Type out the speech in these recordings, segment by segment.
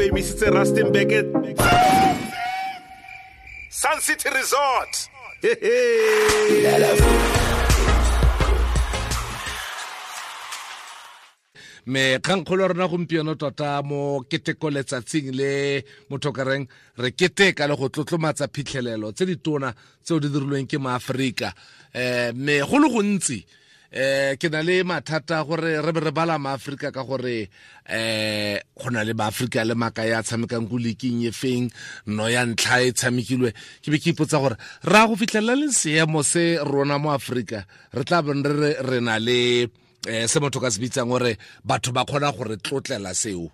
e emisitse rustenburg sun city resort. Me rena gompieno tota mo keteko letsatsing le motho ka reng re keteka le go tlotlomatsa phitlhelelo tse di tona tseo di dirilweng ke maaforika um me go le gontsi eh ke na le mathata gore re be re bala maaforika ka gore eh go na le maaforika le maka ya tshamekang ko leking e feng no ya ntlha e tshamekilwe. Ke be ke ipotsa gore ra go fitlhelela le seemo se rona mo aforika re tla beng re re na le eh se motho ka se bitsang gore batho ba kgona gore tlotlela seo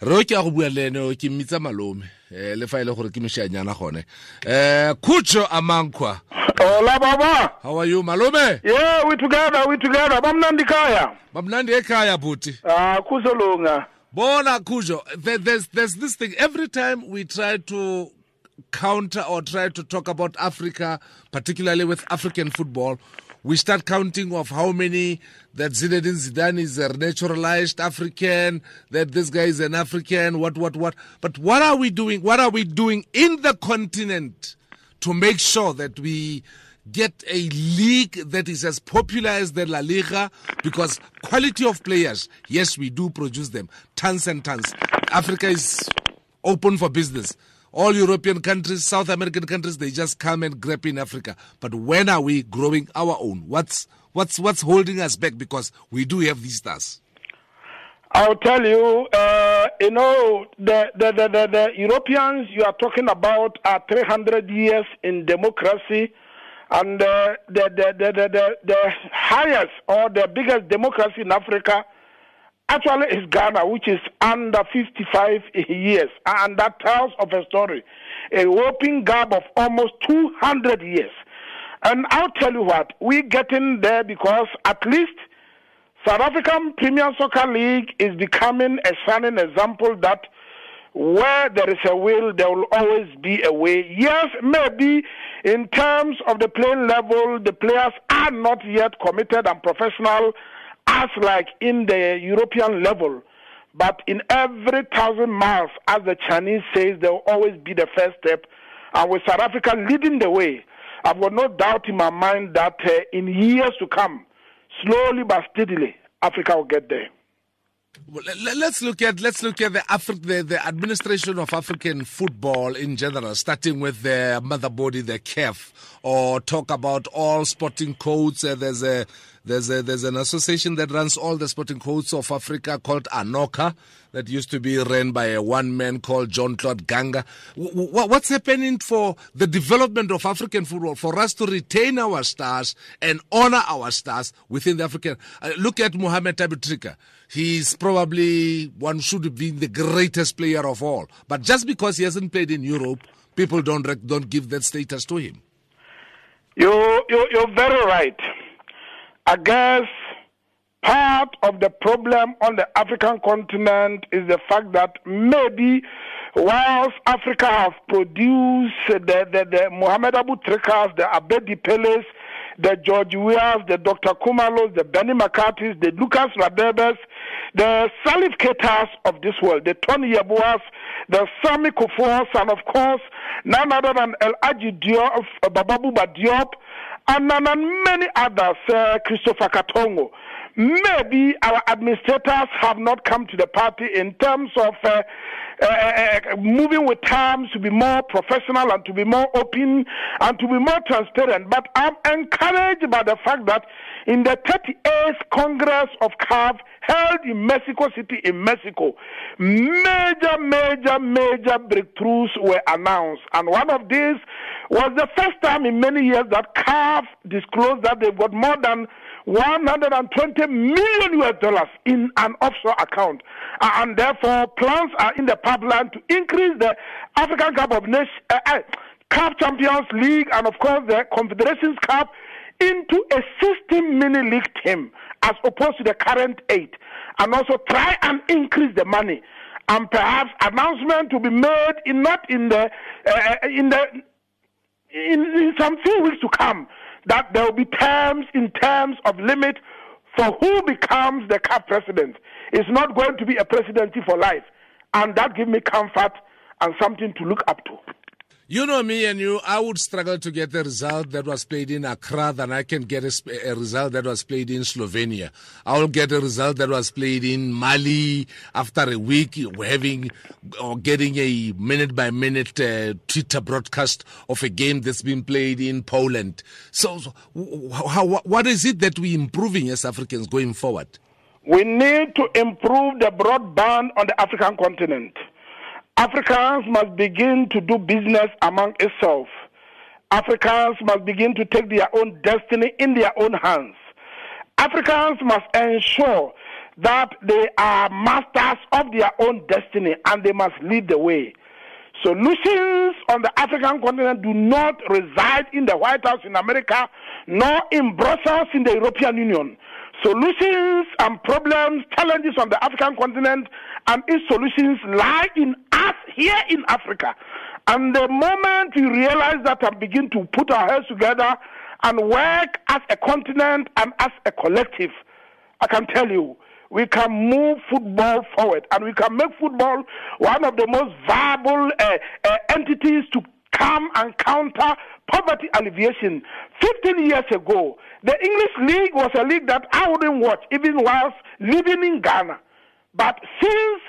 re o ke a go bua le ene ke mmitsa malome eh le fa ile gore ke moshanyana gone eh khutsho amankwa Hola baba. how are you malome Yeah, we together, we together. Bamnandi kaya. e ekhaya buti Ah, kuzolunga. bona kujo, there, there's, there's this thing every time we try to counter or try to talk about africa particularly with african football we start counting of how many that Zinedine Zidane is a naturalized African, that this guy is an African, what, what, what. But what are we doing? What are we doing in the continent to make sure that we get a league that is as popular as the La Liga? Because quality of players, yes, we do produce them, tons and tons. Africa is open for business. All European countries, South American countries, they just come and grab in Africa. But when are we growing our own? What's what's what's holding us back? Because we do have these stars. I'll tell you, uh, you know, the, the, the, the, the Europeans you are talking about are 300 years in democracy, and uh, the, the, the, the, the, the highest or the biggest democracy in Africa actually is Ghana, which is under 55 years, and that tells of a story, a whopping gap of almost 200 years. And I'll tell you what, we're getting there because at least South African Premier Soccer League is becoming a shining example that where there is a will, there will always be a way. Yes, maybe in terms of the playing level, the players are not yet committed and professional as like in the European level. But in every thousand miles, as the Chinese says, there will always be the first step. And with South Africa leading the way, I've got no doubt in my mind that uh, in years to come, slowly but steadily, Africa will get there. Well, let- let's look at let's look at the, Afri- the the administration of African football in general, starting with the mother body, the CAF, or talk about all sporting codes. Uh, there's a there's a there's an association that runs all the sporting codes of Africa called ANOCA, that used to be run by a one man called Jean-Claude Ganga. W- w- what's happening for the development of African football for us to retain our stars and honor our stars within the African? Uh, look at Mohamed Aboutrika. He's probably one should been the greatest player of all, but just because he hasn't played in Europe, people don't don't give that status to him. You, you, you're very right. I guess part of the problem on the African continent is the fact that maybe whilst Africa has produced the, the, the Mohamed Aboutrikas, the Abedi Peles, the George Weahs, the Dr. Khumalos, the Benny McCarthy's, the Lucas Radebes, the Salif Keitas of this world, the Tony Yeboahs, the Sammy Kuffours, and of course, none other than El Hadji Diop, Papa Bouba Diop, and, many others, uh, Christopher Katongo. Maybe our administrators have not come to the party in terms of uh, uh, uh, moving with times to be more professional and to be more open and to be more transparent. But I'm encouraged by the fact that in the 38th Congress of CAF held in Mexico City, in Mexico, major, major, major breakthroughs were announced. And one of these was the first time in many years that CAF disclosed that they've got more than 120 million US dollars in an offshore account. Uh, and therefore, plans are in the pipeline to increase the African Cup of Nations, uh, uh, Cup Champions League, and of course the Confederations Cup into a 16 mini league team as opposed to the current eight. And also try and increase the money. And perhaps announcement to be made in not in the uh, in the in, in some few weeks to come that there will be terms in terms of limit for who becomes the CAF president. It's not going to be a presidency for life. And that gives me comfort and something to look up to. You know me and you, I would struggle to get the result that was played in Accra than I can get a, a, result that was played in Slovenia. I will get a result that was played in Mali after a week having or getting a minute by minute uh, Twitter broadcast of a game that's been played in Poland. So, so how, what is it that we're improving as Africans going forward? We need to improve the broadband on the African continent. Africans must begin to do business among itself. Africans must begin to take their own destiny in their own hands. Africans must ensure that they are masters of their own destiny and they must lead the way. Solutions on the African continent do not reside in the White House in America nor in Brussels in the European Union. Solutions and problems, challenges on the African continent and its solutions lie in here in Africa. And the moment we realize that and begin to put our heads together and work as a continent and as a collective, I can tell you, we can move football forward and we can make football one of the most viable uh, uh, entities to come and counter poverty alleviation. 15 years ago, the English League was a league that I wouldn't watch even whilst living in Ghana. But since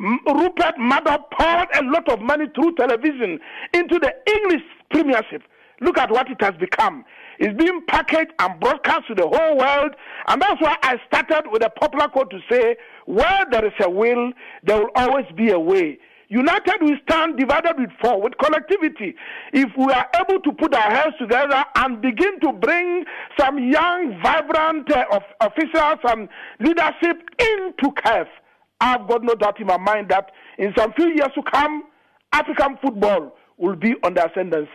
Rupert Murdoch poured a lot of money through television into the English Premiership, look at what it has become. It's being packaged and broadcast to the whole world. And that's why I started with a popular quote to say, where there is a will, there will always be a way. United we stand, divided we fall with collectivity. If we are able to put our heads together and begin to bring some young, vibrant uh, of officials and leadership into CAF, I've got no doubt in my mind that in some few years to come, African football will be on the ascendancy.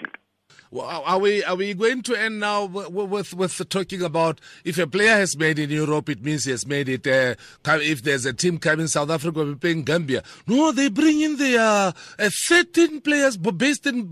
Are we are we going to end now with, with, talking about if a player has made in Europe, it means he has made it. Uh, if there's a team coming South Africa, be playing Gambia. No, they bring in the uh, uh, 13 players based in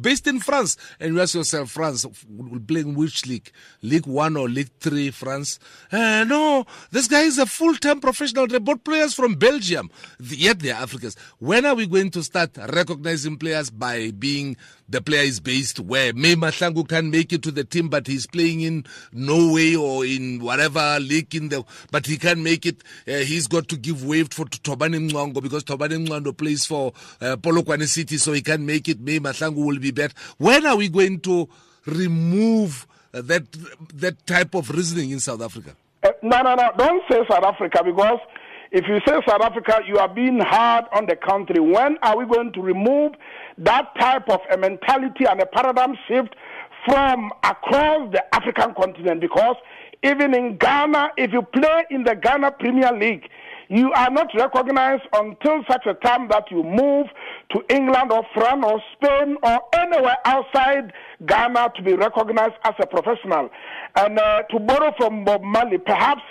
based in France, and you ask yourself, France will play in which league? League One or League Three? France? Uh, no, this guy is a full-time professional. They bought players from Belgium, yet they're Africans. When are we going to start recognizing players by being the player is based where May Mahlangu can make it to the team, but he's playing in Norway or in whatever league in the, but he can't make it. Uh, he's got to give way for Tobani Mwango because Tobani Mwango plays for uh, Polokwane City, so he can't make it. May Mahlangu will be better. When are we going to remove that that type of reasoning in South Africa? Uh, no, no, no. Don't say South Africa because if you say South Africa, you are being hard on the country. When are we going to remove that type of a mentality and a paradigm shift from across the African continent? Because even in Ghana, if you play in the Ghana Premier League, you are not recognized until such a time that you move to England or France or Spain or anywhere outside Ghana to be recognized as a professional. And uh, to borrow from Bob Marley, perhaps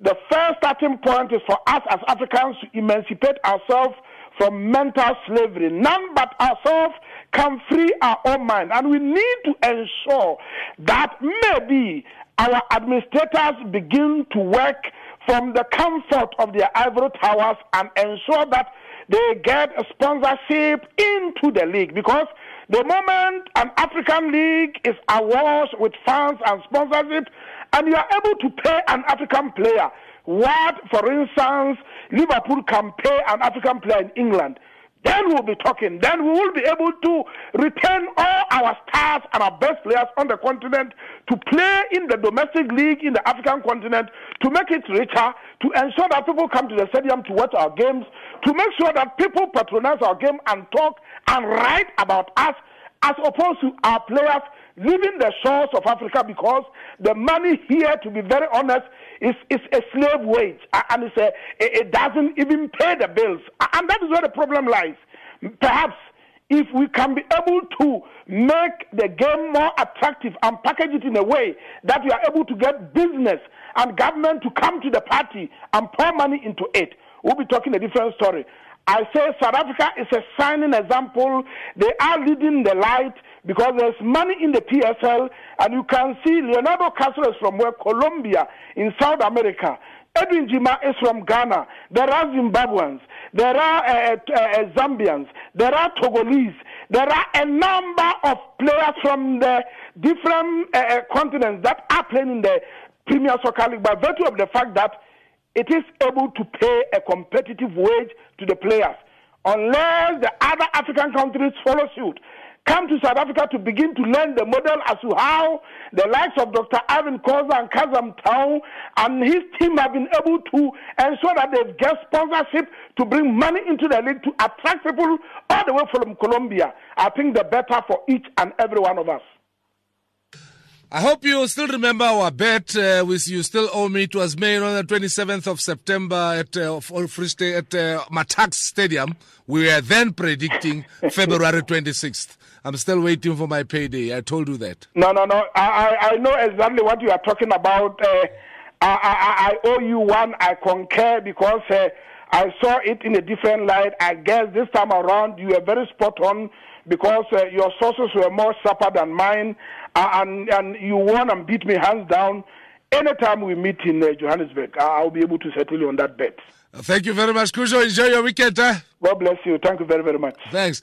the first starting point is for us as Africans to emancipate ourselves from mental slavery. None but ourselves can free our own mind. And we need to ensure that maybe our administrators begin to work from the comfort of their ivory towers and ensure that they get sponsorship into the league. Because the moment an African league is awash with funds and sponsorship, and you are able to pay an African player what, for instance, Liverpool can pay an African player in England, then we'll be talking. Then we will be able to return all our stars and our best players on the continent to play in the domestic league in the African continent to make it richer, to ensure that people come to the stadium to watch our games, to make sure that people patronize our game and talk and write about us as opposed to our players leaving the shores of Africa because the money here, to be very honest, is, is a slave wage and it's a, it doesn't even pay the bills. And that is where the problem lies. Perhaps if we can be able to make the game more attractive and package it in a way that we are able to get business and government to come to the party and pour money into it, we'll be talking a different story. I say South Africa is a shining example. They are leading the light. Because there's money in the PSL, and you can see Leonardo Castro is from where Colombia in South America. Edwin Gyimah is from Ghana. There are Zimbabweans. There are uh, uh, uh, Zambians. There are Togolese. There are a number of players from the different uh, uh, continents that are playing in the Premier Soccer League by virtue of the fact that it is able to pay a competitive wage to the players. Unless the other African countries follow suit, come to South Africa to begin to learn the model as to how the likes of Dr. Irvin Khoza and Kaizer Motaung and his team have been able to ensure that they've get sponsorship to bring money into the league to attract people all the way from Colombia. I think the better for each and every one of us. I hope you still remember our bet, uh, which you still owe me. It was made on the 27th of September at uh, Free State at uh, Matax Stadium. We were then predicting February 26th. I'm still waiting for my payday. I told you that. No, no, no. I, I, I know exactly what you are talking about. Uh, I, I, I owe you one. I concur because uh, I saw it in a different light. I guess this time around you were very spot on because uh, your sources were more sharper than mine, uh, and and you won and beat me hands down. Anytime we meet in uh, Johannesburg, I'll be able to settle you on that bet. Thank you very much, Coudjoe. Enjoy your weekend. Huh? God bless you. Thank you very, very much. Thanks.